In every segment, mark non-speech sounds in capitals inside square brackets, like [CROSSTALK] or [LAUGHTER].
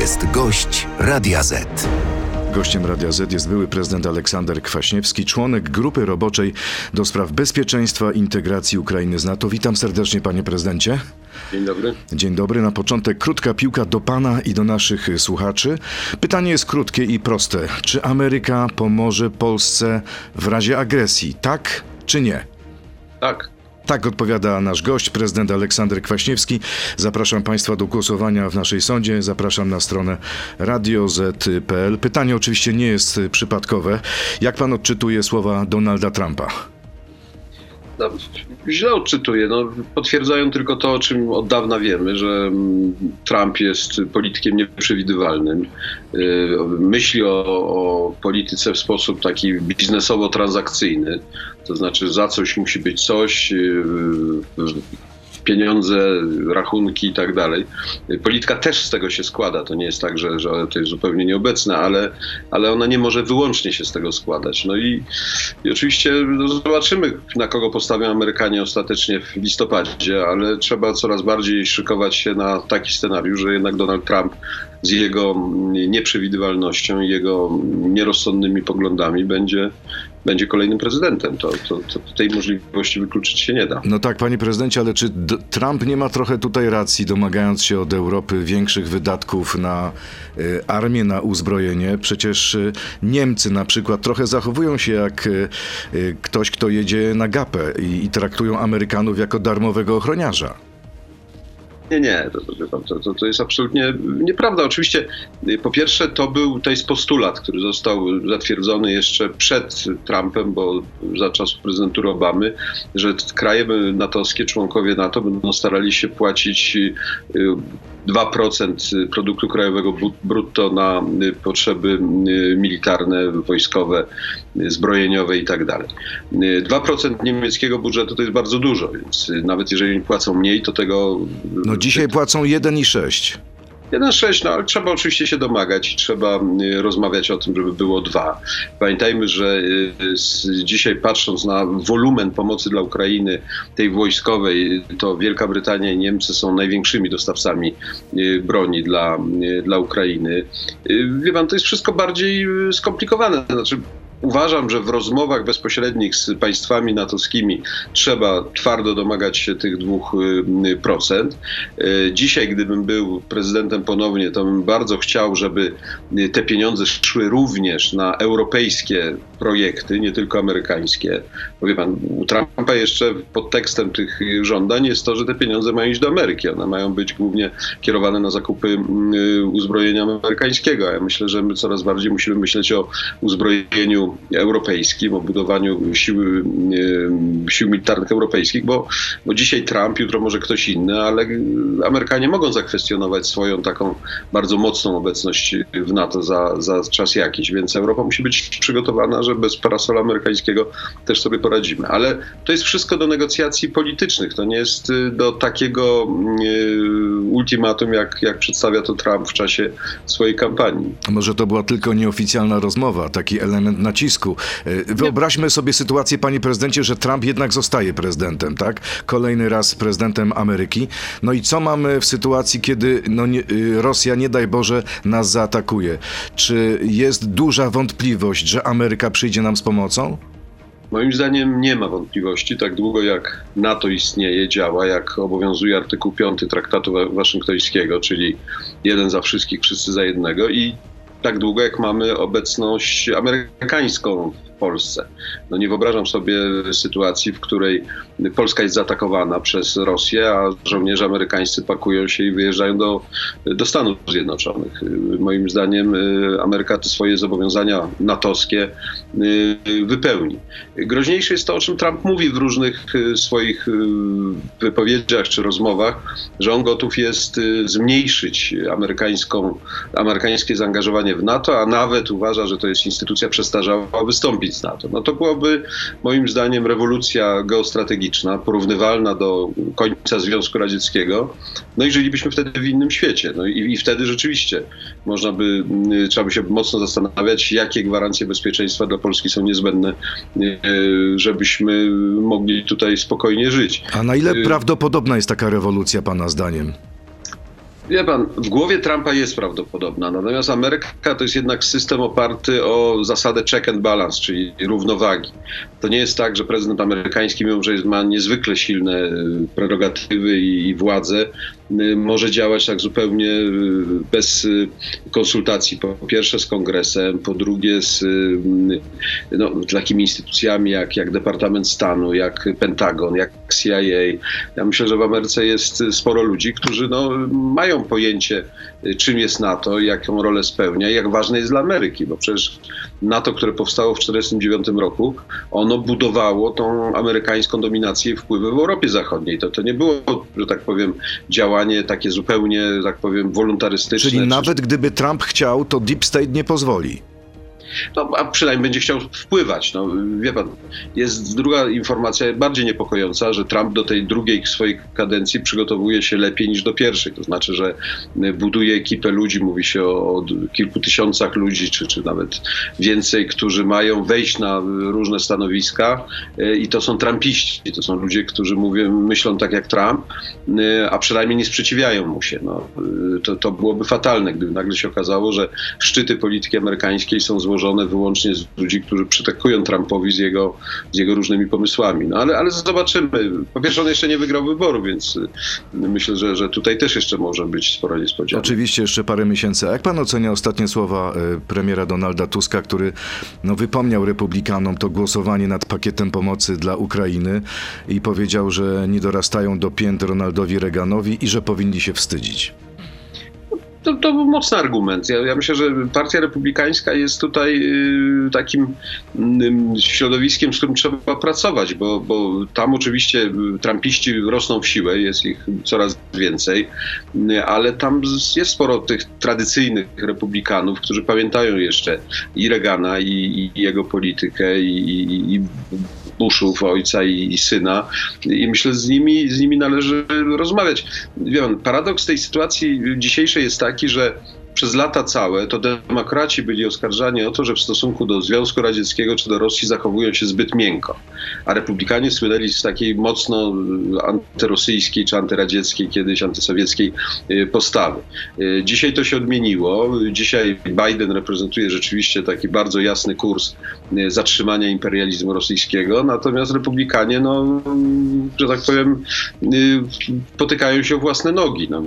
jest gość Radia Z. Gościem Radia Z jest były prezydent Aleksander Kwaśniewski, członek grupy roboczej do spraw bezpieczeństwa i integracji Ukrainy z NATO. Witam serdecznie, panie prezydencie. Dzień dobry. Dzień dobry. Na początek krótka piłka do pana i do naszych słuchaczy. Pytanie jest krótkie i proste. Czy Ameryka pomoże Polsce w razie agresji? Tak czy nie? Tak. Tak odpowiada nasz gość, prezydent Aleksander Kwaśniewski. Zapraszam Państwa do głosowania w naszej sądzie. Zapraszam na stronę radioz.pl. Pytanie oczywiście nie jest przypadkowe. Jak pan odczytuje słowa Donalda Trumpa? No, źle odczytuję. No, potwierdzają tylko to, o czym od dawna wiemy, że mm, Trump jest politykiem nieprzewidywalnym. Y, myśli o, o polityce w sposób taki biznesowo-transakcyjny. To znaczy, za coś musi być coś, y, pieniądze, rachunki i tak dalej. Polityka też z tego się składa. To nie jest tak, że, że to jest zupełnie nieobecne, ale, ale ona nie może wyłącznie się z tego składać. No i, i oczywiście no zobaczymy, na kogo postawią Amerykanie ostatecznie w listopadzie, ale trzeba coraz bardziej szykować się na taki scenariusz, że jednak Donald Trump z jego nieprzewidywalnością i jego nierozsądnymi poglądami będzie, będzie kolejnym prezydentem. To, to, to, tej możliwości wykluczyć się nie da. No tak, panie prezydencie, ale czy Trump nie ma trochę tutaj racji, domagając się od Europy większych wydatków na y, armię, na uzbrojenie? Przecież y, Niemcy na przykład trochę zachowują się jak y, ktoś, kto jedzie na gapę i, i traktują Amerykanów jako darmowego ochroniarza. Nie, nie, to, to, to, jest absolutnie nieprawda. Oczywiście, po pierwsze, to był to jest postulat, który został zatwierdzony jeszcze przed Trumpem, bo za czasów prezydentury Obamy, że kraje natowskie, członkowie NATO będą starali się płacić 2% produktu krajowego brutto na potrzeby militarne, wojskowe, zbrojeniowe i tak dalej. 2% niemieckiego budżetu to jest bardzo dużo, więc nawet jeżeli płacą mniej, to tego. No dzisiaj płacą 1,6. 1,6, no ale trzeba oczywiście się domagać, trzeba y, rozmawiać o tym, żeby było dwa. Pamiętajmy, że y, dzisiaj patrząc na wolumen pomocy dla Ukrainy, tej wojskowej, to Wielka Brytania i Niemcy są największymi dostawcami y, broni dla, dla Ukrainy. Wie pan, to jest wszystko bardziej skomplikowane. Znaczy, Uważam, że w rozmowach bezpośrednich z państwami natowskimi trzeba twardo domagać się tych dwóch y, procent. Y, dzisiaj, gdybym był prezydentem ponownie, to bym bardzo chciał, żeby y, te pieniądze szły również na europejskie projekty, nie tylko amerykańskie. Bo wie pan, u Trumpa jeszcze pod tekstem tych żądań jest to, że te pieniądze mają iść do Ameryki. One mają być głównie kierowane na zakupy uzbrojenia amerykańskiego. Ja myślę, że my coraz bardziej musimy myśleć o uzbrojeniu europejskim, o budowaniu siły, sił militarnych europejskich, bo, bo dzisiaj Trump, jutro może ktoś inny, ale Amerykanie mogą zakwestionować swoją taką bardzo mocną obecność w NATO za, za czas jakiś, więc Europa musi być przygotowana, że bez parasola amerykańskiego też sobie poradzimy. Ale to jest wszystko do negocjacji politycznych, to nie jest y, do takiego y, ultimatum, jak, jak przedstawia to Trump w czasie swojej kampanii. Może to była tylko nieoficjalna rozmowa, taki element nacisku E, wyobraźmy sobie sytuację, panie prezydencie, że Trump jednak zostaje prezydentem, tak? Kolejny raz prezydentem Ameryki. No i co mamy w sytuacji, kiedy no nie, y, Rosja, nie daj Boże, nas zaatakuje? Czy jest duża wątpliwość, że Ameryka przyjdzie nam z pomocą? Moim zdaniem nie ma wątpliwości, tak długo jak NATO istnieje, działa, jak obowiązuje artykuł 5 Traktatu Waszyngtońskiego, czyli jeden za wszystkich, wszyscy za jednego i tak długo, jak mamy obecność amerykańską Polsce. No nie wyobrażam sobie sytuacji, w której Polska jest zaatakowana przez Rosję, a żołnierze amerykańscy pakują się i wyjeżdżają do, do Stanów Zjednoczonych. Moim zdaniem y, Ameryka te swoje zobowiązania natowskie y, wypełni. Groźniejsze jest to, o czym Trump mówi w różnych y, swoich wypowiedziach czy rozmowach, że on gotów jest zmniejszyć amerykańską, amerykańskie zaangażowanie w NATO, a nawet uważa, że to jest instytucja przestarzała, wystąpić z NATO. No to byłaby moim zdaniem rewolucja geostrategiczna, porównywalna do końca Związku Radzieckiego. No i żylibyśmy wtedy w innym świecie. No i, i wtedy rzeczywiście można by, mm, trzeba by się mocno zastanawiać, jakie gwarancje bezpieczeństwa dla Polski są niezbędne, e, żebyśmy mogli tutaj spokojnie żyć. A na ile e, prawdopodobna jest taka rewolucja, Pana zdaniem? Wie pan, w głowie Trumpa jest prawdopodobna, natomiast Ameryka to jest jednak system oparty o zasadę check and balance, czyli równowagi. To nie jest tak, że prezydent amerykański, mimo że ma niezwykle silne prerogatywy i, i może działać tak zupełnie y, bez konsultacji. Po pierwsze z kongresem, po drugie z no, takimi instytucjami jak, jak Departament Stanu, jak Pentagon, jak CIA. Ja myślę, że w Ameryce jest sporo ludzi, którzy no, mają pojęcie, y, czym jest NATO, jaką rolę spełnia jak ważne jest dla Ameryki, bo przecież NATO, które powstało w 1949 roku, ono budowało tą amerykańską dominację i wpływy w Europie Zachodniej. To, to nie było, że tak powiem, działanie takie zupełnie, tak powiem, wolontarystyczne. Czyli nawet gdyby Trump chciał, to Deep State nie pozwoli no, a przynajmniej będzie chciał wpływać. No, wie pan, jest druga informacja bardziej niepokojąca, że Trump do tej drugiej swojej kadencji przygotowuje się lepiej niż do pierwszej. To znaczy, że buduje ekipę ludzi, mówi się o, kilku tysiącach ludzi, czy, czy nawet więcej, którzy mają wejść na różne stanowiska e, i to są Trumpiści. To są ludzie, którzy mówią, myślą tak jak Trump, e, a przynajmniej nie sprzeciwiają mu się. No, to, to byłoby fatalne, gdyby nagle się okazało, że szczyty polityki amerykańskiej są złożone złożone wyłącznie z ludzi, którzy przytakują Trumpowi z jego, z jego różnymi pomysłami. No ale, ale zobaczymy. Po pierwsze, on jeszcze nie wygrał wyboru, więc y, myślę, że, że tutaj też jeszcze może być sporo niespodzianek. Oczywiście jeszcze parę miesięcy. A jak pan ocenia ostatnie słowa y, premiera Donalda Tuska, który no, wypomniał republikanom to głosowanie nad pakietem pomocy dla Ukrainy i powiedział, że nie dorastają do pięt Ronaldowi Reaganowi i że powinni się wstydzić? To, to był mocny argument. Ja, ja, myślę, że Partia Republikańska jest tutaj y, takim y, środowiskiem, z którym trzeba pracować, bo, bo tam oczywiście trampiści rosną w siłę, jest ich coraz więcej, y, ale tam jest sporo tych tradycyjnych republikanów, którzy pamiętają jeszcze i Reagana, i, i jego politykę, i, i, i Bushów, ojca i, i, syna. I myślę, z nimi, z nimi należy rozmawiać. Wiem, paradoks tej sytuacji dzisiejszej jest taki, że przez lata całe to demokraci byli oskarżani o to, że w stosunku do Związku Radzieckiego czy do Rosji zachowują się zbyt miękko, a republikanie słynęli z takiej mocno antyrosyjskiej czy antyradzieckiej, kiedyś antysowieckiej y, postawy. Y, dzisiaj to się odmieniło. Dzisiaj Biden reprezentuje rzeczywiście taki bardzo jasny kurs y, zatrzymania imperializmu rosyjskiego, natomiast republikanie, no, że tak powiem, potykają się o własne nogi. No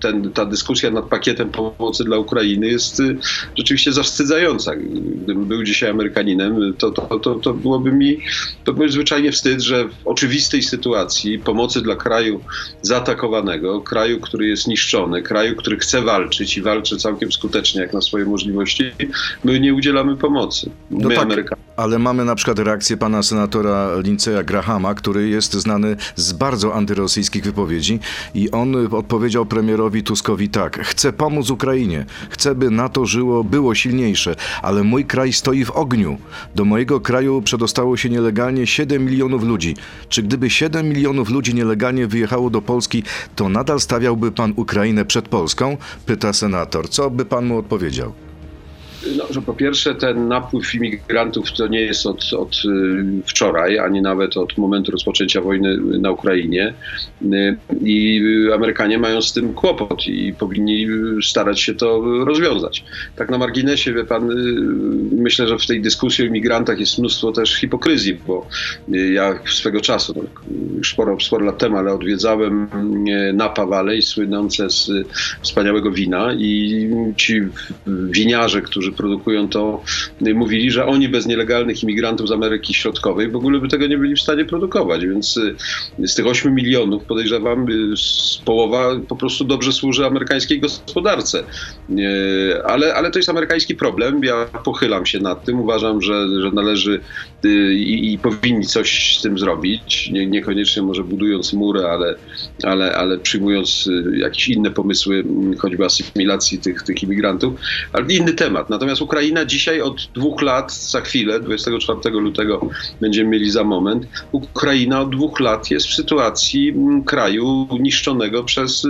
ten, ta dyskusja nad pakietem pomocy dla Ukrainy jest y, rzeczywiście zawstydzająca. Gdybym był dzisiaj Amerykaninem, to, to, to, to byłoby mi to byłby zwyczajnie wstyd, że w oczywistej sytuacji pomocy dla kraju zaatakowanego, kraju, który jest niszczony, kraju, który chce walczyć i walczy całkiem skutecznie jak na swoje możliwości, my nie udzielamy pomocy. My, no tak, Amerykanie. Ale mamy na przykład reakcję pana senatora Linceya Grahama, który jest znany z bardzo antyrosyjskich wypowiedzi i on odpowiedział premierowi Tuskowi tak: Chcę pomóc Ukrainie, chcę, by NATO żyło, było silniejsze, ale mój kraj stoi w ogniu. Do mojego kraju przedostało się nielegalnie 7 milionów ludzi. Czy gdyby 7 milionów ludzi nielegalnie wyjechało do Polski, to nadal stawiałby pan Ukrainę przed Polską? Pyta senator. Co by pan mu odpowiedział? No, że po pierwsze ten napływ imigrantów to nie jest od, od y, wczoraj, ani nawet od momentu rozpoczęcia wojny na Ukrainie. Y, I Amerykanie mają z tym kłopot i powinni starać się to rozwiązać. Tak na marginesie, wie pan, y, myślę, że w tej dyskusji o imigrantach jest mnóstwo też hipokryzji, bo ja swego czasu, już sporo, sporo lat temu, ale odwiedzałem Napa Valley, słynące z wspaniałego wina i ci winiarze, którzy którzy produkują to, mówili, że oni bez nielegalnych imigrantów z Ameryki Środkowej w ogóle by tego nie byli w stanie produkować. Więc y, z tych 8 milionów podejrzewam, y, połowa po prostu dobrze służy amerykańskiej gospodarce. Y, ale, ale to jest amerykański problem. Ja pochylam się nad tym. Uważam, że, że należy i, i powinni coś z tym zrobić. Nie, niekoniecznie może budując mury, ale, ale, ale przyjmując jakieś inne pomysły, choćby asymilacji tych, tych imigrantów. Ale inny temat. Natomiast Ukraina dzisiaj od dwóch lat, za chwilę, 24 lutego będziemy mieli za moment, Ukraina od dwóch lat jest w sytuacji mm, kraju niszczonego przez y,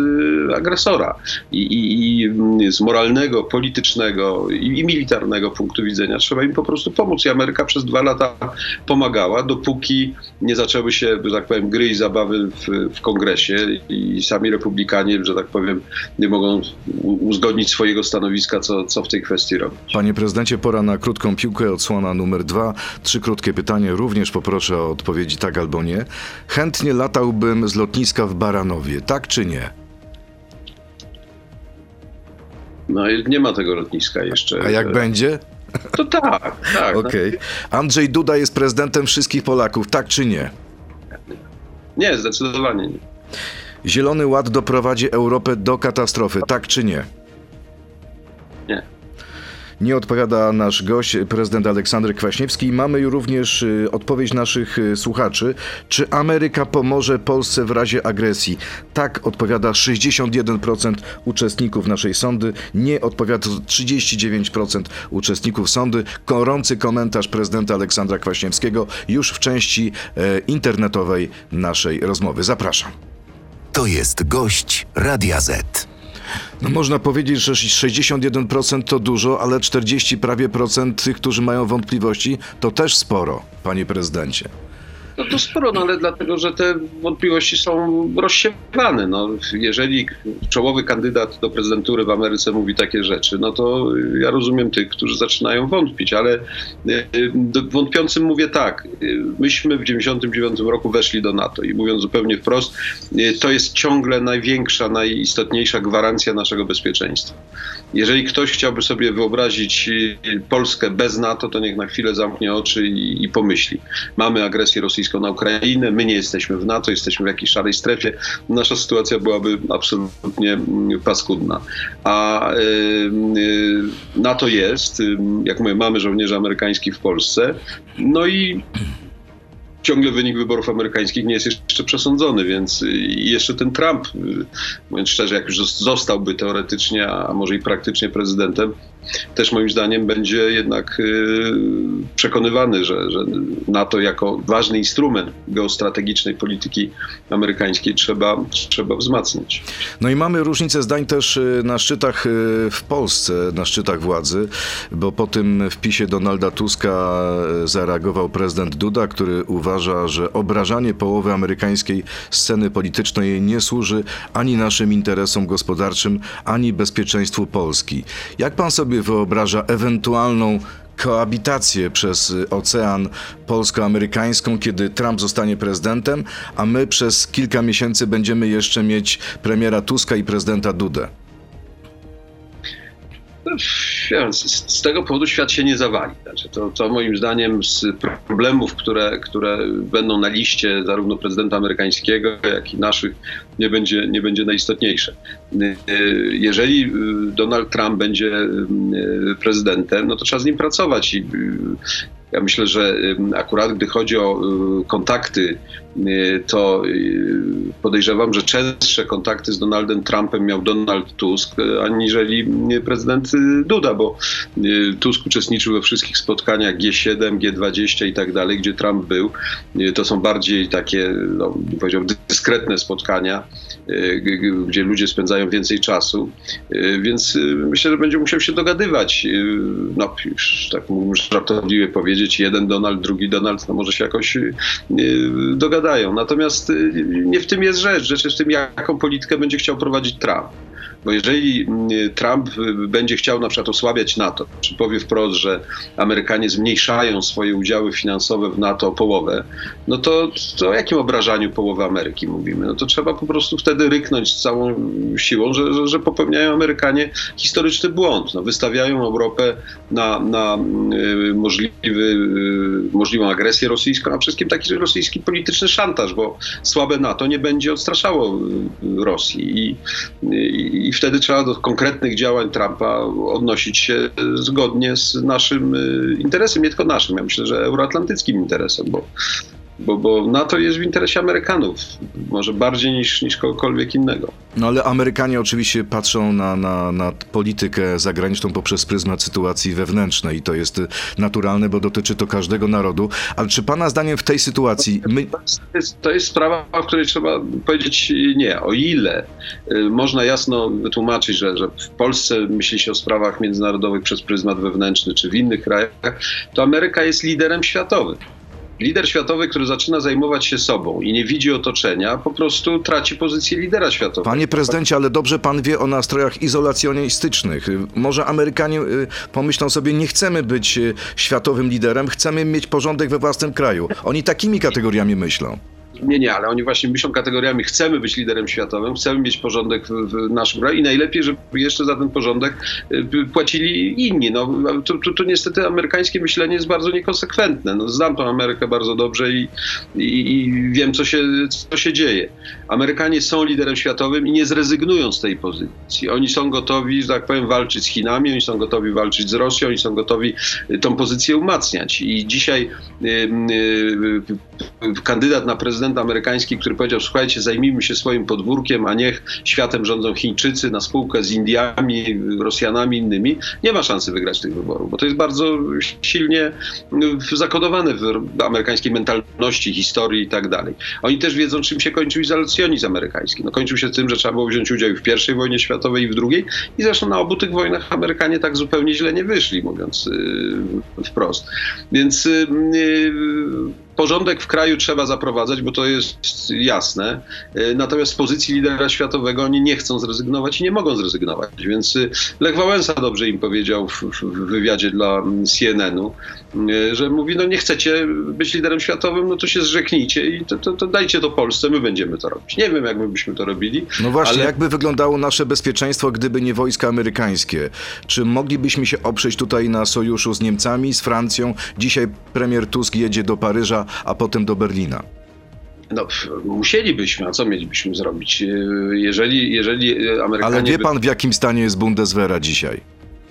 agresora. I, i, i z moralnego, politycznego i, i militarnego punktu widzenia trzeba im po prostu pomóc. I Ameryka przez dwa lata pomagała, dopóki nie zaczęły się, że tak powiem, gry i zabawy w, w kongresie i sami republikanie, że tak powiem, nie mogą uzgodnić swojego stanowiska, co, co w tej kwestii robić. Panie prezydencie, pora na krótką piłkę, odsłona numer dwa. Trzy krótkie pytania, również poproszę o odpowiedzi tak albo nie. Chętnie latałbym z lotniska w Baranowie, tak czy nie? No nie ma tego lotniska jeszcze. A jak będzie? To tak, tak. Okej. Andrzej Duda jest prezydentem wszystkich Polaków, tak czy nie? Nie, zdecydowanie nie. Zielony Ład doprowadzi Europę do katastrofy, tak czy? Nie. Nie odpowiada nasz gość, prezydent Aleksander Kwaśniewski. Mamy również y, odpowiedź naszych y, słuchaczy. Czy Ameryka pomoże Polsce w razie agresji? Tak odpowiada 61% uczestników naszej sądy. Nie odpowiada 39% uczestników sądy. Gorący komentarz prezydenta Aleksandra Kwaśniewskiego już w części e, internetowej naszej rozmowy. Zapraszam. To jest gość Radia Z. No można powiedzieć, że 61% to dużo, ale 40 prawie procent tych, którzy mają wątpliwości, to też sporo, panie prezydencie. No to sporo, no ale dlatego, że te wątpliwości są rozsiewane. No, jeżeli czołowy kandydat do prezydentury w Ameryce mówi takie rzeczy, no to ja rozumiem tych, którzy zaczynają wątpić, ale y, y, wątpiącym mówię tak. y, Myśmy w 1999 roku weszli do NATO i mówiąc zupełnie wprost, to jest ciągle największa, najistotniejsza gwarancja naszego bezpieczeństwa. Jeżeli ktoś chciałby sobie wyobrazić Polskę bez NATO, to niech na chwilę zamknie oczy i, i pomyśli. Mamy agresję rosyjską na Ukrainę, my nie jesteśmy w NATO, jesteśmy w jakiejś szarej strefie. Nasza sytuacja byłaby absolutnie mm, paskudna. A y, y, NATO jest, y, jak mówię, mamy żołnierzy amerykańskich w Polsce, no i ciągle wynik wyborów amerykańskich nie jest jeszcze przesądzony, więc jeszcze ten Trump, mówiąc szczerze, jak już zos- zostałby teoretycznie, a może i praktycznie prezydentem, też moim zdaniem będzie jednak y, przekonywany, że, że NATO jako ważny instrument geostrategicznej polityki amerykańskiej trzeba, trzeba wzmacniać. No i mamy różnicę zdań też y, na szczytach y, w Polsce, na szczytach władzy, bo po tym wpisie Donalda Tuska zareagował prezydent Duda, który uważa, że obrażanie połowy amerykańskiej sceny politycznej nie służy ani naszym interesom gospodarczym, ani bezpieczeństwu Polski. Jak pan sobie wyobraża ewentualną koabitację przez y, ocean polsko-amerykańską, kiedy Trump zostanie prezydentem, a my przez kilka miesięcy będziemy jeszcze mieć premiera Tuska i prezydenta Dudę. No, z, tego powodu świat się nie zawali. Znaczy to, to moim zdaniem z problemów, które, które będą na liście zarówno prezydenta amerykańskiego, jak i naszych, nie będzie, nie będzie najistotniejsze. Y, Jeżeli y, Donald Trump będzie y, prezydentem, no to trzeba z nim pracować i ja myślę, że akurat gdy chodzi o y, kontakty, y, to y, podejrzewam, że częstsze kontakty z Donaldem Trumpem miał Donald Tusk, aniżeli prezydent Duda, bo Tusk uczestniczył we wszystkich spotkaniach G7, G20 i tak dalej, gdzie Trump był. To są bardziej takie, no, bym powiedział, dyskretne spotkania, gdzie ludzie spędzają więcej czasu, Y, więc y, myślę, że będzie musiał się dogadywać. Y, No, już tak żartobliwie powiedzieć, jeden Donald, drugi Donald, no może się jakoś y, y, dogadają. Natomiast y, nie w tym jest rzecz. Rzecz jest w tym, jaką politykę będzie chciał prowadzić Trump. Bo jeżeli y, Trump y, będzie chciał na przykład osłabiać NATO, czy powie wprost, że Amerykanie zmniejszają swoje udziały finansowe w NATO o połowę, no to, to o jakim obrażaniu połowy Ameryki mówimy? No to trzeba po prostu wtedy ryknąć z całą siłą, że, że, że popełniają Amerykanie historyczny błąd. No, wystawiają Europę na, na y, możliwy, y, możliwą agresję rosyjską, a wszystkim taki rosyjski polityczny szantaż, bo słabe NATO nie będzie odstraszało Rosji. I, i, i wtedy trzeba do konkretnych działań Trumpa odnosić się zgodnie z naszym y, interesem, nie tylko naszym, ja myślę, że euroatlantyckim interesem, bo bo, bo NATO jest w interesie Amerykanów, może bardziej niż, niż kogokolwiek innego. No ale Amerykanie oczywiście patrzą na, na, na politykę zagraniczną poprzez pryzmat sytuacji wewnętrznej i to jest naturalne, bo dotyczy to każdego narodu. Ale czy pana zdaniem w tej sytuacji... My... To, jest, to jest sprawa, w której trzeba powiedzieć nie. O ile y, można jasno wytłumaczyć, że, że w Polsce myśli się o sprawach międzynarodowych przez pryzmat wewnętrzny, czy w innych krajach, to Ameryka jest liderem światowym lider światowy, który zaczyna zajmować się sobą i nie widzi otoczenia, po prostu traci pozycję lidera światowego. Panie prezydencie, ale dobrze pan wie o nastrojach izolacjonistycznych. Może Amerykanie y, pomyślą sobie, nie chcemy być y, światowym liderem, chcemy mieć porządek we własnym kraju. Oni takimi kategoriami myślą. Nie, nie, ale oni właśnie myślą kategoriami, chcemy być liderem światowym, chcemy mieć porządek w, w naszym kraju i najlepiej, żeby jeszcze za ten porządek y, płacili inni. No, tu, tu, tu niestety amerykańskie myślenie jest bardzo niekonsekwentne. No, znam tą Amerykę bardzo dobrze i, i, i wiem, co się, co się dzieje. Amerykanie są liderem światowym i nie zrezygnują z tej pozycji. Oni są gotowi, że tak powiem, walczyć z Chinami, oni są gotowi walczyć z Rosją, oni są gotowi y, tą pozycję umacniać. I dzisiaj y, y, kandydat na prezydenta amerykański, który powiedział, słuchajcie, zajmijmy się swoim podwórkiem, a niech światem rządzą Chińczycy na spółkę z Indiami, Rosjanami, innymi, nie ma szansy wygrać tych wyborów, bo to jest bardzo silnie zakodowane w amerykańskiej mentalności, historii i tak dalej. Oni też wiedzą, czym się kończył izolacjonizm amerykański. No, kończył się tym, że trzeba było wziąć udział w pierwszej wojnie światowej i w drugiej i zresztą na obu tych wojnach Amerykanie tak zupełnie źle nie wyszli, mówiąc yy, wprost. Więc yy, porządek w kraju trzeba zaprowadzać, bo to jest jasne. E, natomiast z pozycji lidera światowego oni nie chcą zrezygnować i nie mogą zrezygnować. Więc e, Lech Wałęsa dobrze im powiedział w, w wywiadzie dla mm, CNN-u, e, że mówi, no nie chcecie być liderem światowym, no to się zrzeknijcie i to, to, to dajcie to Polsce, my będziemy to robić. Nie wiem, jak my byśmy to robili. No właśnie, ale... jakby wyglądało nasze bezpieczeństwo, gdyby nie wojska amerykańskie? Czy moglibyśmy się oprzeć tutaj na sojuszu z Niemcami, z Francją? Dzisiaj premier Tusk jedzie do Paryża, a potem do Berlina. No, musielibyśmy, a co mielibyśmy zrobić? Jeżeli, jeżeli Amerykanie... Ale wie pan, w jakim stanie jest Bundeswehra dzisiaj?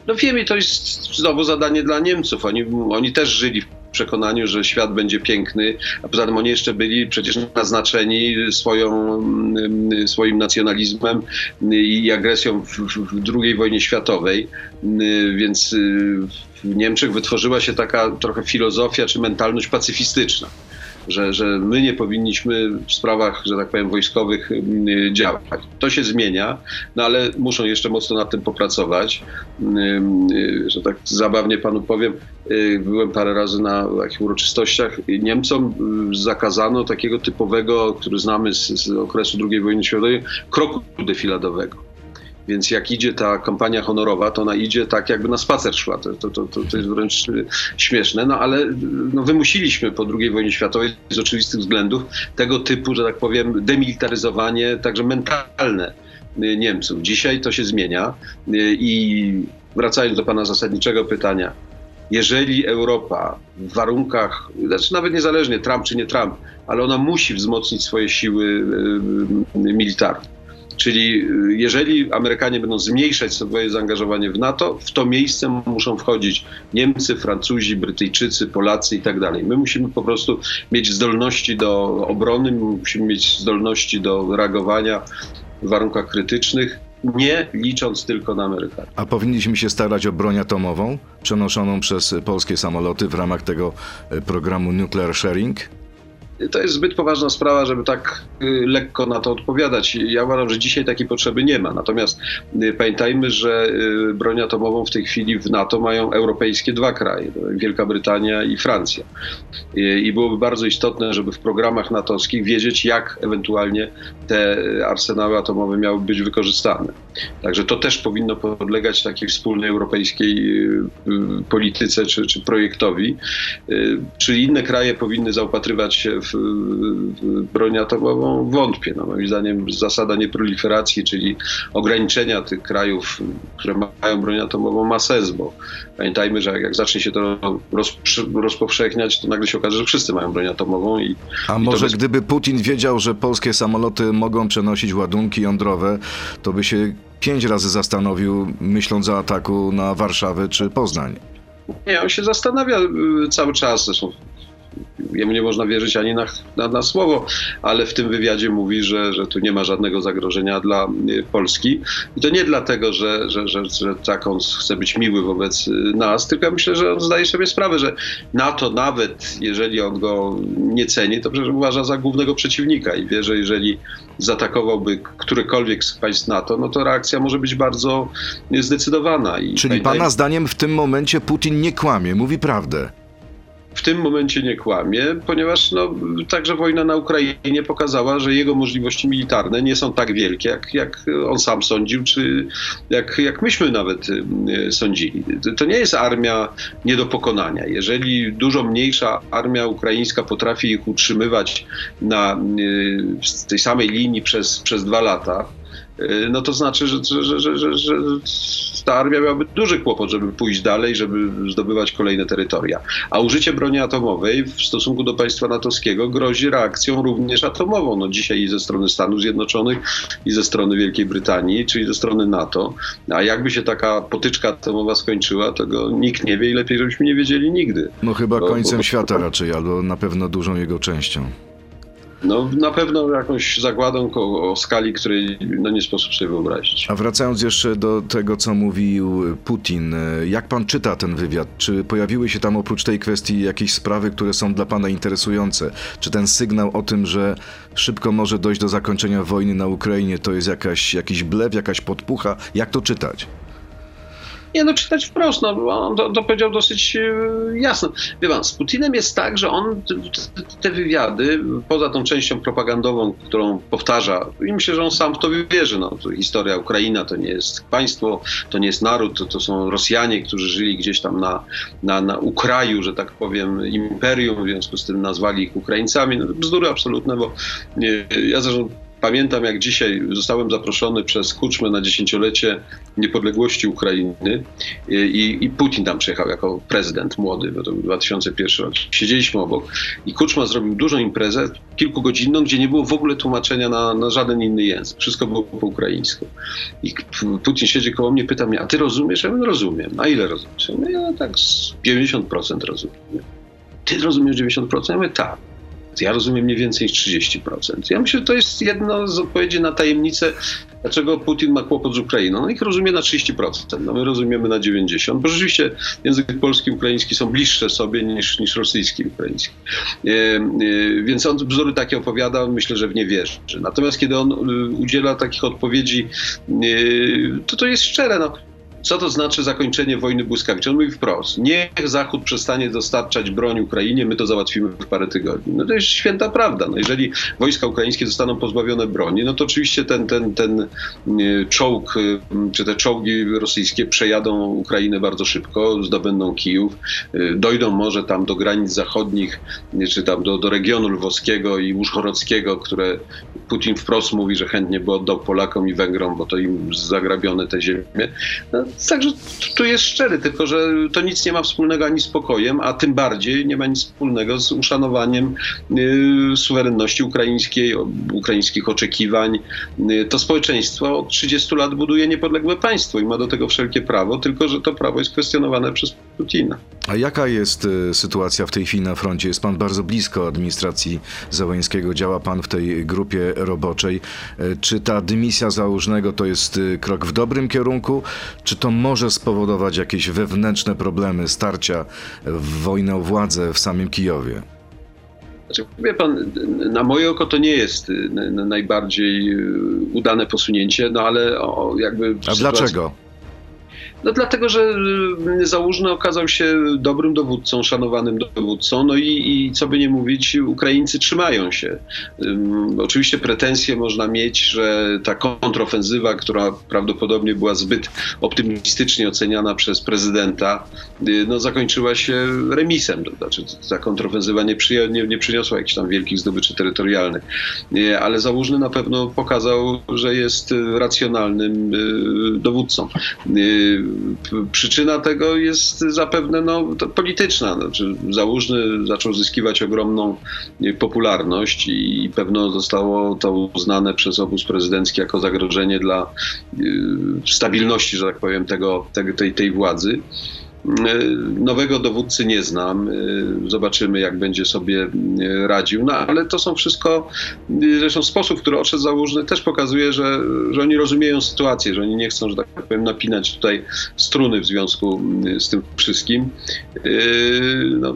No wiem i to jest znowu zadanie dla Niemców. Oni, oni też żyli w przekonaniu, że świat będzie piękny, a poza tym oni jeszcze byli przecież naznaczeni swoją, mm, swoim nacjonalizmem i agresją w, w II wojnie światowej, więc w Niemczech wytworzyła się taka trochę filozofia czy mentalność pacyfistyczna że, że my nie powinniśmy w sprawach, że tak powiem, wojskowych mm, działać. To się zmienia, no ale muszą jeszcze mocno nad tym popracować. Mm, y, że tak zabawnie panu powiem, y, byłem parę razy na takich uroczystościach. Niemcom y, zakazano takiego typowego, który znamy z, z okresu II wojny światowej, kroku defiladowego więc jak idzie ta kampania honorowa, to ona idzie tak, jakby na spacer szła. To, to, to, to jest wręcz y, śmieszne, no ale no, wymusiliśmy po II wojnie światowej z oczywistych względów tego typu, że tak powiem, demilitaryzowanie, także mentalne y, Niemców. Dzisiaj to się zmienia y, i wracając do pana zasadniczego pytania, jeżeli Europa w warunkach, znaczy nawet niezależnie Trump czy nie Trump, ale ona musi wzmocnić swoje siły militarne Czyli y, jeżeli Amerykanie będą zmniejszać swoje zaangażowanie w NATO, w to miejsce muszą wchodzić Niemcy, Francuzi, Brytyjczycy, Polacy i tak dalej. My musimy po prostu mieć zdolności do obrony, musimy mieć zdolności do reagowania w warunkach krytycznych nie licząc tylko na Amerykanów. A powinniśmy się starać o broń atomową przenoszoną przez polskie samoloty w ramach tego e, programu Nuclear Sharing? To jest zbyt poważna sprawa, żeby tak y, lekko na to odpowiadać. Ja uważam, że dzisiaj takiej potrzeby nie ma. Natomiast y, pamiętajmy, że y, broń atomową w tej chwili w NATO mają europejskie dwa kraje, Wielka Brytania i Francja. I byłoby bardzo istotne, żeby w programach natowskich wiedzieć, jak ewentualnie te arsenały atomowe miały być wykorzystane. Także to też powinno podlegać takiej wspólnej europejskiej polityce czy, czy projektowi. Czy inne kraje powinny zaopatrywać się w broń atomową wątpię. No, moim zdaniem zasada nieproliferacji, czyli ograniczenia tych krajów, które mają broń atomową ma sens, bo pamiętajmy, że jak zacznie się to roz, rozpowszechniać, to nagle się okaże, że wszyscy mają broń atomową. I, A i może bez... gdyby Putin wiedział, że polskie samoloty mogą przenosić ładunki jądrowe, to by się pięć razy zastanowił, myśląc o ataku na Warszawę czy Poznań. Nie, on się zastanawia y, cały czas, zresztą jemu nie można wierzyć ani na, na, na, słowo, ale w tym wywiadzie mówi, że, że tu nie ma żadnego zagrożenia dla Polski. I to nie dlatego, że, że, że, że tak on chce być miły wobec nas, tylko ja myślę, że on zdaje sobie sprawę, że NATO nawet, jeżeli on go nie ceni, to przecież uważa za głównego przeciwnika i wie, że jeżeli zaatakowałby którykolwiek z państw NATO, no to reakcja może być bardzo zdecydowana. I Czyli pana zdaniem w tym momencie Putin nie kłamie, mówi prawdę w tym momencie nie kłamie, ponieważ no, także wojna na Ukrainie pokazała, że jego możliwości militarne nie są tak wielkie, jak, jak on sam sądził, czy jak, jak myśmy nawet y, sądzili. To nie jest armia nie do pokonania. Jeżeli dużo mniejsza armia ukraińska potrafi ich utrzymywać na y, tej samej linii przez, przez dwa lata, no to znaczy, że, że, że, że, że ta armia miałaby duży kłopot, żeby pójść dalej, żeby zdobywać kolejne terytoria. A użycie broni atomowej w stosunku do państwa natowskiego grozi reakcją również atomową. No dzisiaj i ze strony Stanów Zjednoczonych, i ze strony Wielkiej Brytanii, czyli ze strony NATO. A jakby się taka potyczka atomowa skończyła, tego nikt nie wie i lepiej, żebyśmy nie wiedzieli nigdy. No chyba bo, końcem bo... świata raczej, albo na pewno dużą jego częścią. No na pewno jakąś zagładą o, skali, której no, nie sposób sobie wyobrazić. A wracając jeszcze do tego, co mówił Putin, jak pan czyta ten wywiad? Czy pojawiły się tam oprócz tej kwestii jakieś sprawy, które są dla pana interesujące? Czy ten sygnał o tym, że szybko może dojść do zakończenia wojny na Ukrainie, to jest jakaś, jakiś blef, jakaś podpucha? Jak to czytać? Nie, no czytać wprost, no, on to, to powiedział dosyć e, jasno. Wie pan, z Putinem jest tak, że on te wywiady, poza tą częścią propagandową, którą powtarza, i myślę, że on sam w to wierzy, no, to historia Ukraina to nie jest państwo, to nie jest naród, to, to są Rosjanie, którzy żyli gdzieś tam na, na, na Ukraju, że tak powiem, imperium, w związku z tym nazwali ich Ukraińcami. No, bzdury absolutne, bo ja zresztą Pamiętam, jak dzisiaj zostałem zaproszony przez Kuczmę na dziesięciolecie niepodległości Ukrainy i, i Putin tam przyjechał jako prezydent młody, bo to był 2001 rok. Siedzieliśmy obok i Kuczma zrobił dużą imprezę, kilkugodzinną, gdzie nie było w ogóle tłumaczenia na, na żaden inny język. Wszystko było po ukraińsku. I Putin siedzi koło mnie, pyta mnie, a ty rozumiesz? Ja mówię, rozumiem. A ile rozumiesz? Ja ja tak 90% rozumiem. Ty rozumiesz 90%? Ja mówię, tak ja rozumiem mniej więcej 30%. Ja myślę, że to jest jedna z odpowiedzi na tajemnicę, dlaczego Putin ma kłopot z Ukrainą. No ich rozumie na 30%, no my rozumiemy na 90%, bo rzeczywiście język polski i ukraiński są bliższe sobie niż, niż rosyjski i ukraiński. E, e, więc on bzdury takie opowiada, myślę, że w nie wierzy. Natomiast kiedy on e, udziela takich odpowiedzi, e, to to jest szczere. No. Co to znaczy zakończenie wojny błyskawicznej? On mówi wprost, niech Zachód przestanie dostarczać broń Ukrainie, my to załatwimy w parę tygodni. No to jest święta prawda. No jeżeli wojska ukraińskie zostaną pozbawione broni, no to oczywiście ten, ten, ten czołg, czy te czołgi rosyjskie przejadą Ukrainę bardzo szybko, zdobędą Kijów, y, dojdą może tam do granic zachodnich, czy tam do, do regionu lwowskiego i Łużchorockiego, które Putin wprost mówi, że chętnie by oddał Polakom i Węgrom, bo to im zagrabione te ziemie. No, Także tu jest szczery, tylko że to nic nie ma wspólnego ani z pokojem, a tym bardziej nie ma nic wspólnego z uszanowaniem y, suwerenności ukraińskiej, ukraińskich oczekiwań. Y, to społeczeństwo od 30 lat buduje niepodległe państwo i ma do tego wszelkie prawo, tylko że to prawo jest kwestionowane przez Putina. A jaka jest y, sytuacja w tej chwili na froncie? Jest pan bardzo blisko administracji Załańskiego, działa pan w tej grupie roboczej. Czy ta dymisja założnego to jest krok w dobrym kierunku, czy to może spowodować jakieś wewnętrzne problemy, starcia, wojnę o władzę w samym Kijowie? Znaczy, wie pan, na moje oko to nie jest y, najbardziej y, udane posunięcie, no ale jakby. A dlaczego? No dlatego, że y, Załużny okazał się dobrym dowódcą, szanowanym dowódcą, no i, i co by nie mówić, Ukraińcy trzymają się. Um, oczywiście pretensje można mieć, że ta kontrofensywa, która prawdopodobnie była zbyt optymistycznie oceniana przez prezydenta, y, no zakończyła się remisem. To znaczy ta kontrofensywa nie, nie, nie przyniosła jakichś tam wielkich zdobyczy terytorialnych, y, ale Załużny na pewno pokazał, że jest racjonalnym dowódcą przyczyna tego jest zapewne no, polityczna. Znaczy, Załużny zaczął zyskiwać ogromną popularność i pewno zostało to uznane przez obóz prezydencki jako zagrożenie dla y, stabilności, że tak powiem, tego, tej, tej władzy. Nowego dowódcy nie znam. Zobaczymy, jak będzie sobie radził. No ale to są wszystko, zresztą sposób, który odszedł założony, też pokazuje, że, że oni rozumieją sytuację, że oni nie chcą, że tak powiem, napinać tutaj struny w związku z tym wszystkim. No,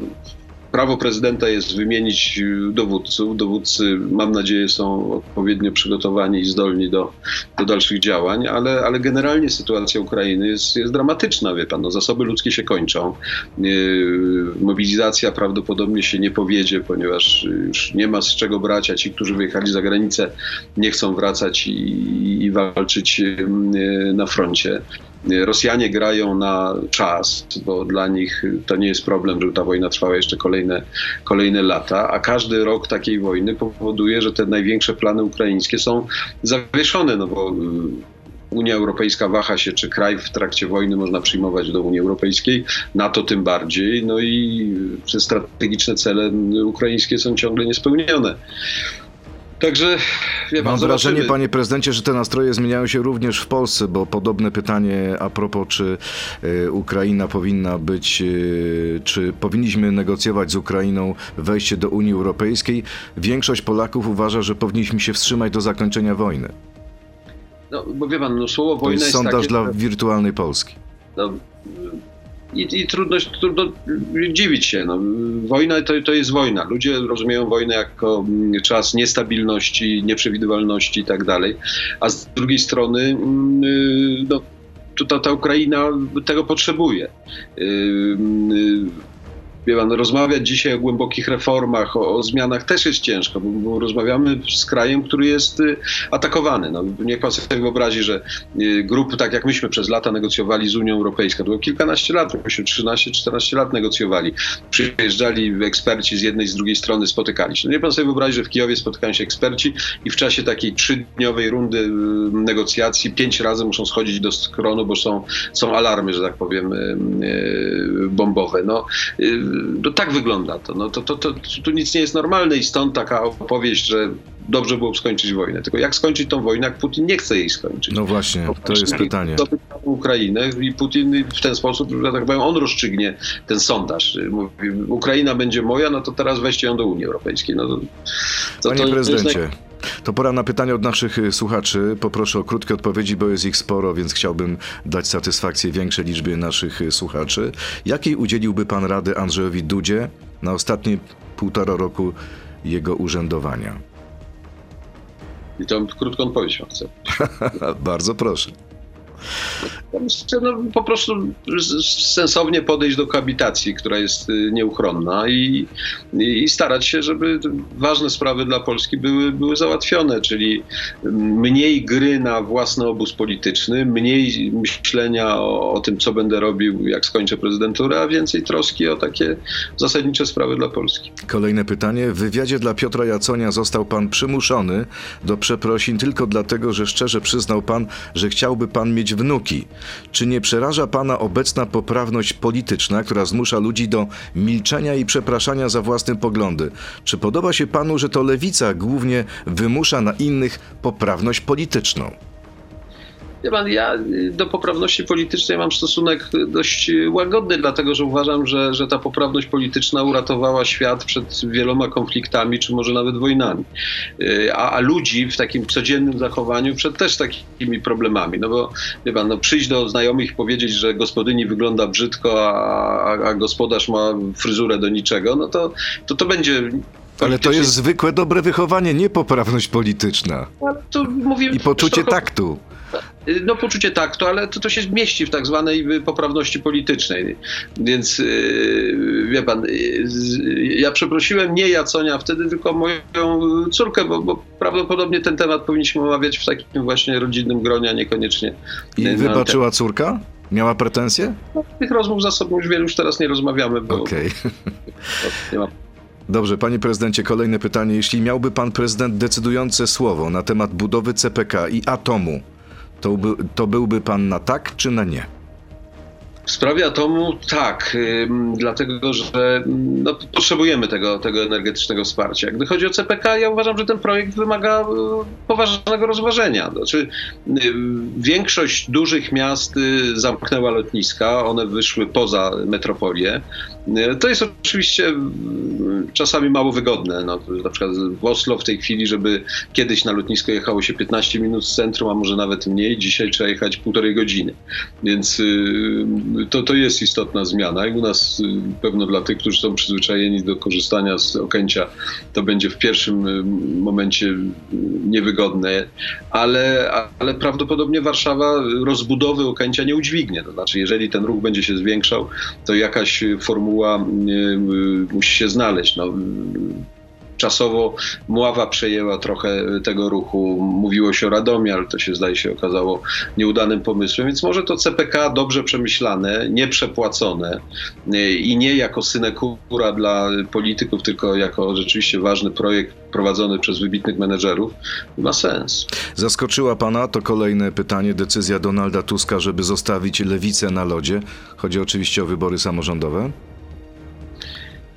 prawo prezydenta jest wymienić dowódców. Dowódcy, mam nadzieję, są odpowiednio przygotowani i zdolni do, do dalszych działań, ale, ale generalnie sytuacja Ukrainy jest, jest dramatyczna, wie pan. No, zasoby ludzkie się kończą. Yy, mobilizacja prawdopodobnie się nie powiedzie, ponieważ już nie ma z czego brać, a ci, którzy wyjechali za granicę, nie chcą wracać i, i walczyć yy, na froncie. Rosjanie grają na czas, bo dla nich to nie jest problem, żeby ta wojna trwała jeszcze kolejne, kolejne lata, a każdy rok takiej wojny powoduje, że te największe plany ukraińskie są zawieszone, no bo y, Unia Europejska waha się, czy kraj w trakcie wojny można przyjmować do Unii Europejskiej, NATO tym bardziej, no i strategiczne cele ukraińskie są ciągle niespełnione. Także wie Mam wrażenie, panie prezydencie, że te nastroje zmieniają się również w Polsce, bo podobne pytanie a propos, czy y, Ukraina powinna być, y, czy powinniśmy negocjować z Ukrainą wejście do Unii Europejskiej. Większość Polaków uważa, że powinniśmy się wstrzymać do zakończenia wojny. No, bo wie pan, no, słowo wojna to jest, jest sondaż takie, dla wirtualnej Polski. No, i, i trudno, trudno dziwić się. No, wojna to, to jest wojna. Ludzie rozumieją wojnę jako mm, czas niestabilności, nieprzewidywalności i tak dalej. A z drugiej strony mm, y, no, ta, ta Ukraina tego potrzebuje. Y, y, Wie pan, rozmawiać dzisiaj o głębokich reformach, o, o zmianach też jest ciężko, bo, bo, rozmawiamy z krajem, który jest y, atakowany. No, niech pan sobie wyobrazi, że y, grupy, tak jak myśmy przez lata negocjowali z Unią Europejską, to było kilkanaście lat, myśmy 13-14 lat negocjowali. Przyjeżdżali eksperci z jednej, z drugiej strony, spotykali się. No, niech pan sobie wyobrazi, że w Kijowie spotykają się eksperci i w czasie takiej trzydniowej rundy y, negocjacji pięć razy muszą schodzić do skronu, bo są, są alarmy, że tak powiem, y, y, bombowe. No, no tak wygląda to. No to, to, to, to. nic nie jest normalne i stąd taka opowieść, że dobrze było skończyć wojnę. Tylko jak skończyć tą wojnę, jak Putin nie chce jej skończyć? No właśnie, to jest pytanie. Ukrainę i Putin w ten sposób, że tak powiem, on rozstrzygnie ten sondaż. Mówi, Ukraina będzie moja, no to teraz weźcie ją do Unii Europejskiej. No to, to, Panie to, prezydencie, to pora na pytania od naszych y, słuchaczy. Poproszę o krótkie odpowiedzi, bo jest ich sporo, więc chciałbym dać satysfakcję większej liczbie naszych y, słuchaczy. Jakiej udzieliłby pan rady Andrzejowi Dudzie na ostatnie półtora roku jego urzędowania? I to krótką odpowiedź chcę. [LAUGHS] Bardzo proszę. No, po prostu sensownie podejść do koabitacji, która jest y, nieuchronna i, i starać się, żeby ważne sprawy dla Polski były, były załatwione, czyli mniej gry na własny obóz polityczny, mniej myślenia o, o tym, co będę robił, jak skończę prezydenturę, a więcej troski o takie zasadnicze sprawy dla Polski. Kolejne pytanie. W wywiadzie dla Piotra Jaconia został pan przymuszony do przeprosin tylko dlatego, że szczerze przyznał pan, że chciałby pan mieć wnuki. Czy nie przeraża pana obecna poprawność polityczna, która zmusza ludzi do milczenia i przepraszania za własne poglądy? Czy podoba się panu, że to lewica głównie wymusza na innych poprawność polityczną? Wie pan, ja y, do poprawności politycznej mam stosunek dość łagodny, dlatego że uważam, że, że ta poprawność polityczna uratowała świat przed wieloma konfliktami, czy może nawet wojnami. Y, a, a ludzi w takim codziennym zachowaniu przed też takimi problemami. No bo wie pan, no przyjść do znajomych i powiedzieć, że gospodyni wygląda brzydko, a, a gospodarz ma fryzurę do niczego, no to to, to będzie ale to jest zwykłe dobre wychowanie, nie poprawność polityczna. I poczucie taktu. No poczucie taktu, ale to, to się mieści w tak zwanej poprawności politycznej. Więc yy, wie pan, yy, ja przeprosiłem nie Jaconia wtedy, tylko moją córkę, bo, bo prawdopodobnie ten temat powinniśmy omawiać w takim właśnie rodzinnym gronie, a niekoniecznie. I wybaczyła córka? Miała pretensje? No, tych rozmów za sobą już wiele już teraz nie rozmawiamy, bo okay. [LAUGHS] nie ma Dobrze, panie prezydencie, kolejne pytanie. Jeśli miałby pan prezydent decydujące słowo na temat budowy CPK i atomu, to, by, to byłby pan na tak czy na nie? W sprawie atomu tak, dlatego że no, potrzebujemy tego, tego energetycznego wsparcia. Gdy chodzi o CPK, ja uważam, że ten projekt wymaga y, poważnego rozważenia. Znaczy, większość dużych miast y, zamknęła lotniska, one wyszły poza metropolię. To jest oczywiście y, czasami mało wygodne. No, na przykład w Oslo w tej chwili, żeby kiedyś na lotnisko jechało się 15 minut z centrum, a może nawet mniej, dzisiaj trzeba jechać półtorej godziny. Więc y, to, to jest istotna zmiana i u nas y, pewno dla tych, którzy są przyzwyczajeni do korzystania z Okęcia, to będzie w pierwszym y, momencie niewygodne, ale, ale prawdopodobnie Warszawa rozbudowy Okęcia nie udźwignie. To znaczy, jeżeli ten ruch będzie się zwiększał, to jakaś formuła y, y, musi się znaleźć. No, Czasowo Mława przejęła trochę tego ruchu. Mówiło się o Radomie, ale to się zdaje się okazało nieudanym pomysłem, więc może to CPK dobrze przemyślane, nieprzepłacone y, i nie jako synekura dla polityków, tylko jako rzeczywiście ważny projekt prowadzony przez wybitnych menedżerów, ma sens. Zaskoczyła pana, to kolejne pytanie, decyzja Donalda Tuska, żeby zostawić lewicę na lodzie. Chodzi oczywiście o wybory samorządowe.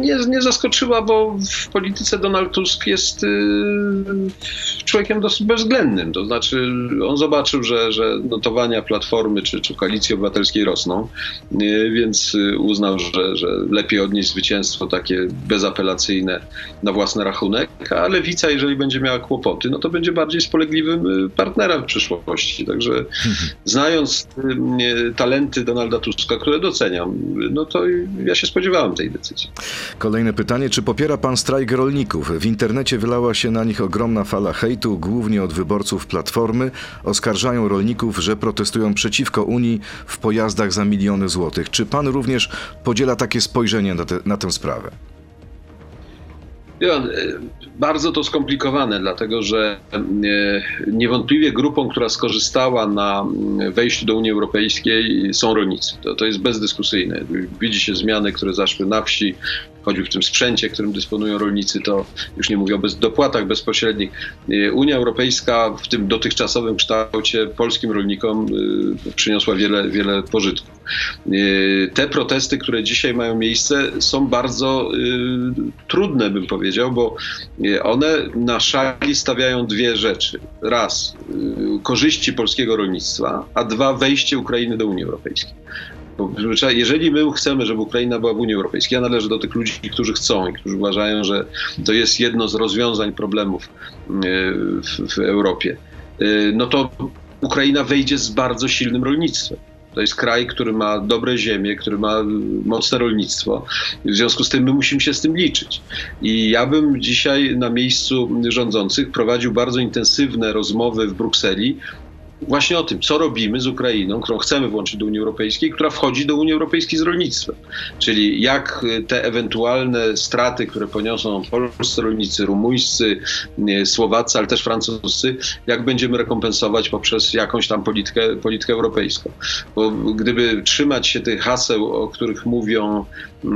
nie, nie zaskoczyła, bo w polityce Donald Tusk jest y, człowiekiem dosyć bezwzględnym. To znaczy, on zobaczył, że, że notowania Platformy czy, czy Koalicji Obywatelskiej rosną, y, więc y, uznał, że, że lepiej odnieść zwycięstwo takie bezapelacyjne na własny rachunek, a Lewica, jeżeli będzie miała kłopoty, no to będzie bardziej spolegliwym partnerem w przyszłości. Także znając y, talenty Donalda Tuska, które doceniam, no to ja się spodziewałem tej decyzji. Kolejne pytanie, czy popiera pan strajk rolników? W internecie wylała się na nich ogromna fala hejtu, głównie od wyborców Platformy. Oskarżają rolników, że protestują przeciwko Unii w pojazdach za miliony złotych. Czy pan również podziela takie spojrzenie na, te, na tę sprawę? E, bardzo to skomplikowane, dlatego że e, niewątpliwie grupą, która skorzystała na mm, wejściu do Unii Europejskiej są rolnicy. To, to jest bezdyskusyjne. Widzi się zmiany, które zaszły na wsi, choćby w tym sprzęcie, którym dysponują rolnicy, to już nie mówię o bez, dopłatach bezpośrednich. E, Unia Europejska w tym dotychczasowym kształcie polskim rolnikom e, przyniosła wiele, wiele pożytków. E, Te protesty, które dzisiaj mają miejsce, są bardzo trudne, bym powiedział, bo one na szali stawiają dwie rzeczy. Raz, korzyści polskiego rolnictwa, a dwa, wejście Ukrainy do Unii Europejskiej. Jeżeli my chcemy, żeby Ukraina była w Unii Europejskiej, ja należę do tych ludzi, którzy chcą i którzy uważają, że to jest jedno z rozwiązań problemów e, w, w Europie, e, no to Ukraina wejdzie z bardzo silnym rolnictwem. To jest kraj, który ma dobre ziemie, który ma mocne rolnictwo. W związku z tym my musimy się z tym liczyć. I ja bym dzisiaj na miejscu rządzących prowadził bardzo intensywne rozmowy w Brukseli właśnie o tym, co robimy z Ukrainą, którą chcemy włączyć do Unii Europejskiej, która wchodzi do Unii Europejskiej z rolnictwem. Czyli jak y, te ewentualne straty, które poniosą polscy rolnicy, rumuńscy, y, Słowacy, ale też francuscy, jak będziemy rekompensować poprzez jakąś tam politykę, politykę europejską. Bo gdyby trzymać się tych haseł, o których mówią y,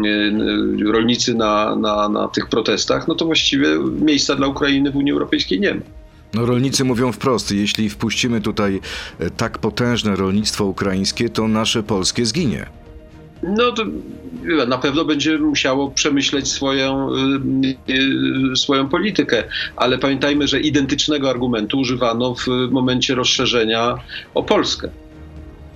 rolnicy na, na, na tych protestach, no to właściwie miejsca dla Ukrainy w Unii Europejskiej nie ma. No, rolnicy mówią wprost, jeśli wpuścimy tutaj e, tak potężne rolnictwo ukraińskie, to nasze polskie zginie. No to na pewno będzie musiało przemyśleć swoją, y, y, swoją politykę, ale pamiętajmy, że identycznego argumentu używano w momencie rozszerzenia o Polskę.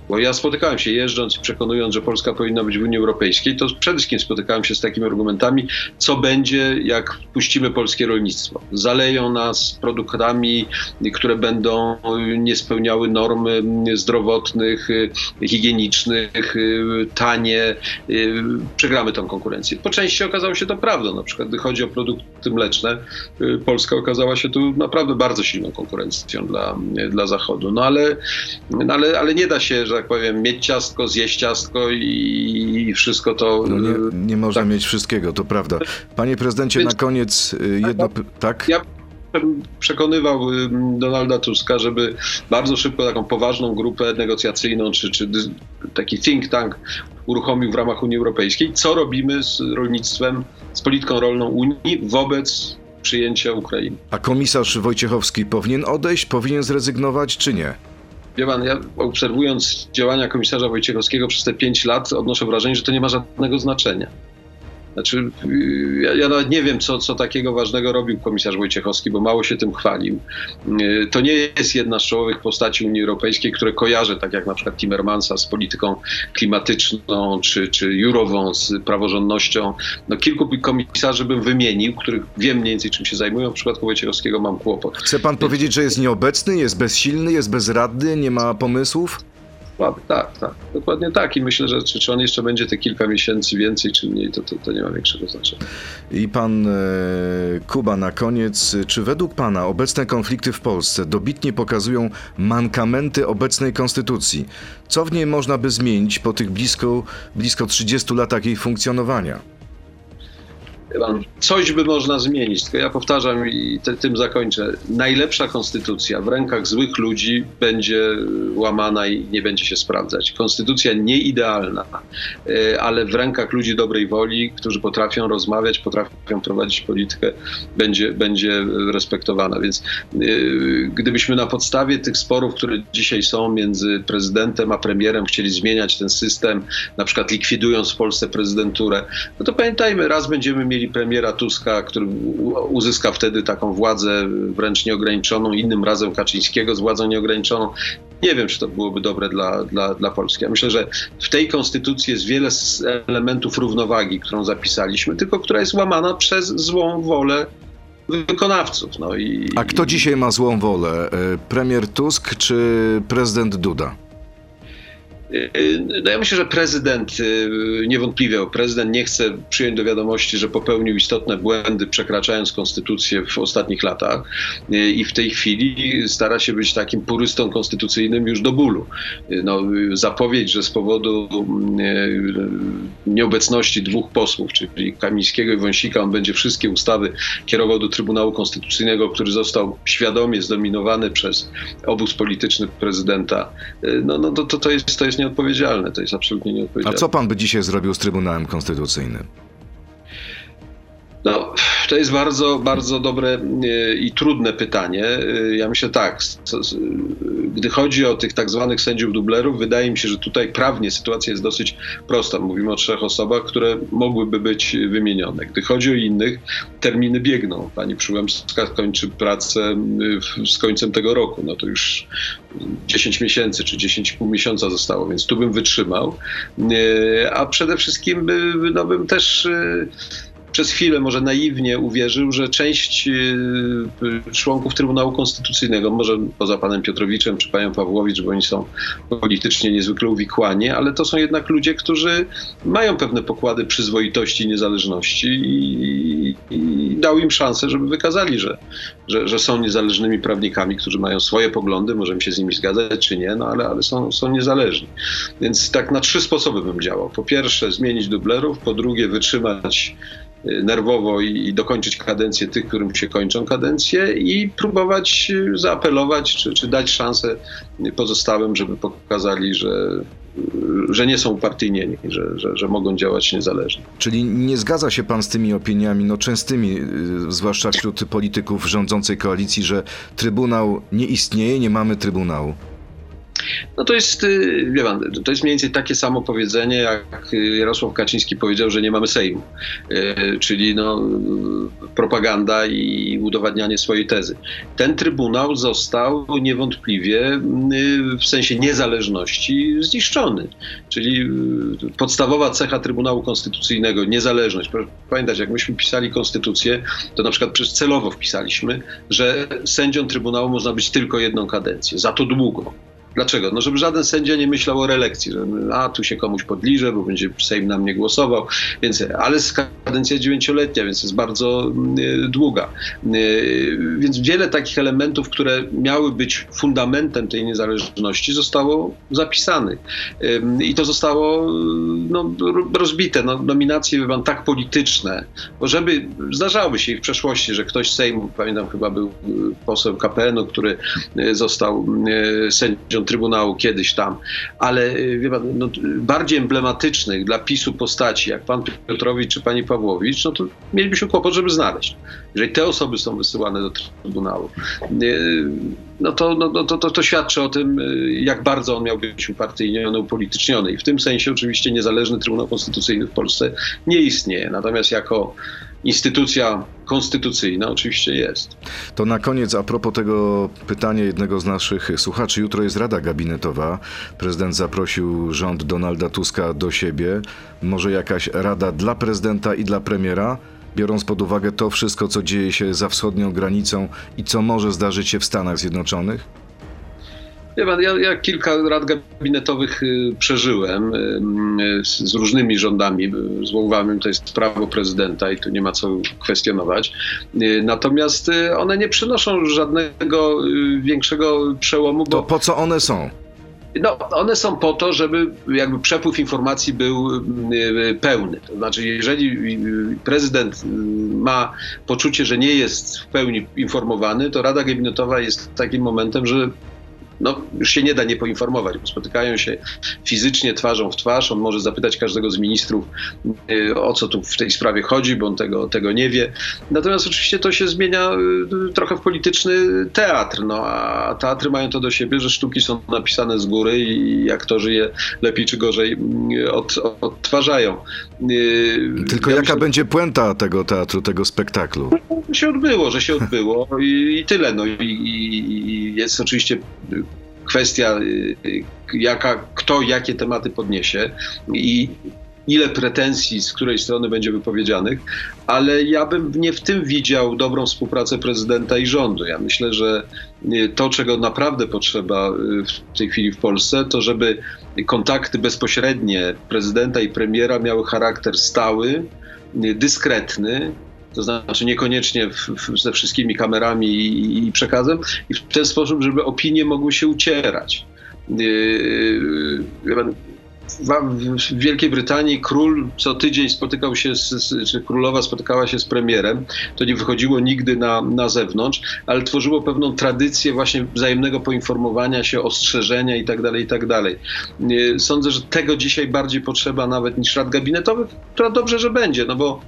Bo ja spotykałem się jeżdżąc i przekonując, że Polska powinna być w Unii Europejskiej, to przede wszystkim spotykałem się z takimi argumentami, co będzie, jak puścimy polskie rolnictwo. Zaleją nas produktami, które będą nie spełniały norm zdrowotnych, y, higienicznych, y, tanie. y, Przegramy tą konkurencję. Po części okazało się to prawdą. Na przykład, gdy chodzi o produkty mleczne, Polska okazała się tu naprawdę bardzo silną konkurencją dla, dla Zachodu. No ale, no ale, ale nie da się, że tak powiem, mieć ciastko, zjeść ciastko i, i wszystko to. No nie, y, nie można tak. mieć wszystkiego, to prawda. Panie prezydencie, Więc- na koniec y, jedno... py- Tak? Ja bym przekonywał y, Donalda Tuska, żeby bardzo szybko taką poważną grupę negocjacyjną, czy, czy taki think tank uruchomił w ramach Unii Europejskiej. Co robimy z rolnictwem, z polityką rolną Unii wobec przyjęcia Ukrainy? A komisarz Wojciechowski powinien odejść, powinien zrezygnować, czy nie? Wie pan, ja obserwując działania komisarza Wojciechowskiego przez te pięć lat, odnoszę wrażenie, że to nie ma żadnego znaczenia. Znaczy, y, ja, ja, nawet nie wiem, co, co takiego ważnego robił komisarz Wojciechowski, bo mało się tym chwalił. Y, to nie jest jedna z czołowych postaci Unii Europejskiej, które kojarzę, tak jak na przykład Timmermansa z polityką klimatyczną, czy, czy Jurową z praworządnością. No, kilku komisarzy bym wymienił, których wiem mniej więcej czym się zajmują. W przypadku Wojciechowskiego mam kłopot. Chce pan powiedzieć, że jest nieobecny, jest bezsilny, jest bezradny, nie ma pomysłów? Tak, tak, dokładnie tak. I myślę, że czy, czy on jeszcze będzie te kilka miesięcy więcej, czy mniej, to, to, to nie ma większego znaczenia. I pan e, Kuba na koniec. Czy według pana obecne konflikty w Polsce dobitnie pokazują mankamenty obecnej konstytucji? Co w niej można by zmienić po tych blisko, blisko 30 latach jej funkcjonowania? Coś by można zmienić, tylko ja powtarzam i te, tym zakończę. Najlepsza konstytucja w rękach złych ludzi będzie łamana i nie będzie się sprawdzać. Konstytucja nieidealna, e, ale w rękach ludzi dobrej woli, którzy potrafią rozmawiać, potrafią prowadzić politykę, będzie, będzie respektowana. Więc e, gdybyśmy na podstawie tych sporów, które dzisiaj są między prezydentem a premierem, chcieli zmieniać ten system, na przykład likwidując w Polsce prezydenturę, no to pamiętajmy, raz będziemy mieli premiera Tuska, który uzyska wtedy taką władzę wręcz nieograniczoną, innym razem Kaczyńskiego z władzą nieograniczoną. Nie wiem, czy to byłoby dobre dla, dla, dla Polski. Ja myślę, że w tej konstytucji jest wiele elementów równowagi, którą zapisaliśmy, tylko która jest łamana przez złą wolę wykonawców. No i, A kto dzisiaj ma złą wolę? E, premier Tusk czy prezydent Duda? No ja myślę, że prezydent y, niewątpliwie, prezydent nie chce przyjąć do wiadomości, że popełnił istotne błędy, przekraczając konstytucję w ostatnich latach y, i w tej chwili stara się być takim purystą konstytucyjnym już do bólu. Y, no, zapowiedź, że z powodu nieobecności dwóch posłów, czyli Kamińskiego i Wąsika, on będzie wszystkie ustawy kierował do Trybunału Konstytucyjnego, który został świadomie zdominowany przez obóz polityczny prezydenta. No, no to, to, jest, to jest nieodpowiedzialne. To jest absolutnie nieodpowiedzialne. A co pan by dzisiaj zrobił z Trybunałem Konstytucyjnym? No, to jest bardzo, bardzo dobre e, i trudne pytanie. E, ja myślę tak, gdy chodzi o tych tak zwanych sędziów dublerów, wydaje mi się, że tutaj prawnie sytuacja jest dosyć prosta. Mówimy o trzech osobach, które mogłyby być wymienione. Gdy chodzi o innych, terminy biegną. Pani Przyłębska kończy pracę z końcem tego roku. No to już 10 miesięcy czy 10,5 miesiąca zostało, więc tu bym wytrzymał. E, a przede wszystkim no bym też przez chwilę może naiwnie uwierzył, że część y, członków Trybunału Konstytucyjnego, może poza panem Piotrowiczem czy panią Pawłowicz, bo oni są politycznie niezwykle uwikłani, ale to są jednak ludzie, którzy mają pewne pokłady przyzwoitości i niezależności i, i dał im szansę, żeby wykazali, że, że, że, są niezależnymi prawnikami, którzy mają swoje poglądy, możemy się z nimi zgadzać czy nie, no ale, ale są, są niezależni. Więc tak na trzy sposoby bym działał. Po pierwsze zmienić dublerów, po drugie wytrzymać nerwowo i, i, dokończyć kadencję tych, którym się kończą kadencje i próbować y, zaapelować, czy, czy dać szansę pozostałym, żeby pokazali, że, y, że nie są upartyjnieni, że, że, że mogą działać niezależnie. Czyli nie zgadza się pan z tymi opiniami, no częstymi, zwłaszcza wśród polityków rządzącej koalicji, że Trybunał nie istnieje, nie mamy Trybunału? No to jest, y, wie pan, to jest mniej więcej takie samo powiedzenie, jak Jarosław Kaczyński powiedział, że nie mamy Sejmu. Y, czyli no, propaganda i udowadnianie swojej tezy. Ten trybunał został niewątpliwie y, w sensie niezależności zniszczony. Czyli podstawowa cecha Trybunału Konstytucyjnego, niezależność. Proszę pamiętać, jak myśmy pisali konstytucję, to na przykład przez celowo wpisaliśmy, że sędzią Trybunału można być tylko jedną kadencję. Za to długo. Dlaczego? No, żeby żaden sędzia nie myślał o reelekcji, że a tu się komuś podliże, bo będzie Sejm na mnie głosował. Więc, ale kadencja dziewięcioletnia, więc jest bardzo y, długa. Y, więc wiele takich elementów, które miały być fundamentem tej niezależności, zostało zapisanych. Y, I to zostało no, rozbite. No, nominacje były tak polityczne, bo żeby zdarzały się i w przeszłości, że ktoś Sejmu, pamiętam chyba był poseł KPN-u, który został sędzią częścią Trybunału kiedyś tam, ale y, pan, no, bardziej emblematycznych dla PiSu postaci, jak pan Piotrowicz czy pani Pawłowicz, no to mielibyśmy kłopot, żeby znaleźć. Jeżeli te osoby są wysyłane do Trybunału, y, no to, no, no, to, to, to świadczy o tym, y, jak bardzo on miał być upartyjniony, upolityczniony. I w tym sensie oczywiście niezależny Trybunał Konstytucyjny w Polsce nie istnieje. Natomiast jako instytucja konstytucyjna oczywiście jest. To na koniec, a propos tego pytania jednego z naszych słuchaczy. Jutro jest Rada Gabinetowa. Prezydent zaprosił rząd Donalda Tuska do siebie. Może jakaś rada dla prezydenta i dla premiera? Biorąc pod uwagę to wszystko, co dzieje się za wschodnią granicą i co może zdarzyć się w Stanach Zjednoczonych? Wie pan, ja, ja kilka rad gabinetowych y, przeżyłem y, z, z różnymi rządami. Z Wołowami to jest prawo prezydenta i tu nie ma co kwestionować. Y, Natomiast y, one nie przynoszą żadnego y, większego przełomu, To bo po co one są? no, one są po to, żeby jakby przepływ informacji był y, pełny. To znaczy, jeżeli y, prezydent y, ma poczucie, że nie jest w pełni informowany, to Rada Gabinetowa jest takim momentem, że no, już się nie da nie poinformować, bo spotykają się fizycznie twarzą w twarz. On może zapytać każdego z ministrów, y, o co tu w tej sprawie chodzi, bo on tego, tego nie wie. Natomiast oczywiście to się zmienia y, trochę w polityczny teatr, no, a teatry mają to do siebie, że sztuki są napisane z góry i aktorzy je lepiej czy gorzej y, od, odtwarzają. Y, Tylko ja jaka myślę, będzie puenta tego teatru, tego spektaklu? że się odbyło, że się odbyło i, i tyle. No, i, i, i jest oczywiście kwestia, y, y, jaka, kto jakie tematy podniesie i ile pretensji z której strony będzie wypowiedzianych, ale ja bym nie w tym widział dobrą współpracę prezydenta i rządu. Ja myślę, że y, to, czego naprawdę potrzeba w tej chwili w Polsce, to żeby kontakty bezpośrednie prezydenta i premiera miały charakter stały, dyskretny, to znaczy niekoniecznie w, w, ze wszystkimi kamerami i, i przekazem, i w ten sposób, żeby opinie mogły się ucierać. Yy, pan, w, Wielkiej Brytanii król co tydzień spotykał się, z, czy królowa spotykała się z premierem. To nie wychodziło nigdy na, na zewnątrz, ale tworzyło pewną tradycję właśnie wzajemnego poinformowania się, ostrzeżenia itd. itd. Yy, Sądzę, że tego dzisiaj bardziej potrzeba nawet niż rad gabinetowych, która dobrze, że będzie, no bo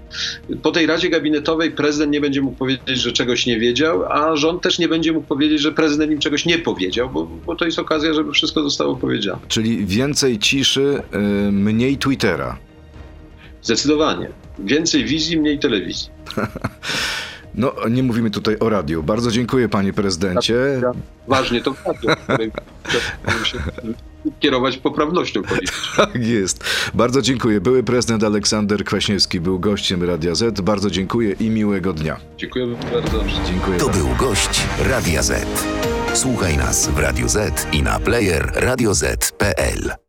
po tej Radzie Gabinetowej prezydent nie będzie mógł powiedzieć, że czegoś nie wiedział, a rząd też nie będzie mógł powiedzieć, że prezydent im czegoś nie powiedział, bo, bo to jest okazja, żeby wszystko zostało powiedziane. Czyli więcej ciszy, y, mniej Twittera. Zdecydowanie. Więcej wizji, mniej telewizji. [LAUGHS] No, nie mówimy tutaj o radiu. Bardzo dziękuję, panie prezydencie. Ważnie to się kierować poprawnością polityczną. [LAUGHS] Tak jest. Bardzo dziękuję. Były prezydent Aleksander Kwaśniewski był gościem Radia Z. Bardzo dziękuję i miłego dnia. Dziękuję bardzo. Dziękuję To był gość Radia Z. Słuchaj nas w Radio Z i na player radioz.pl.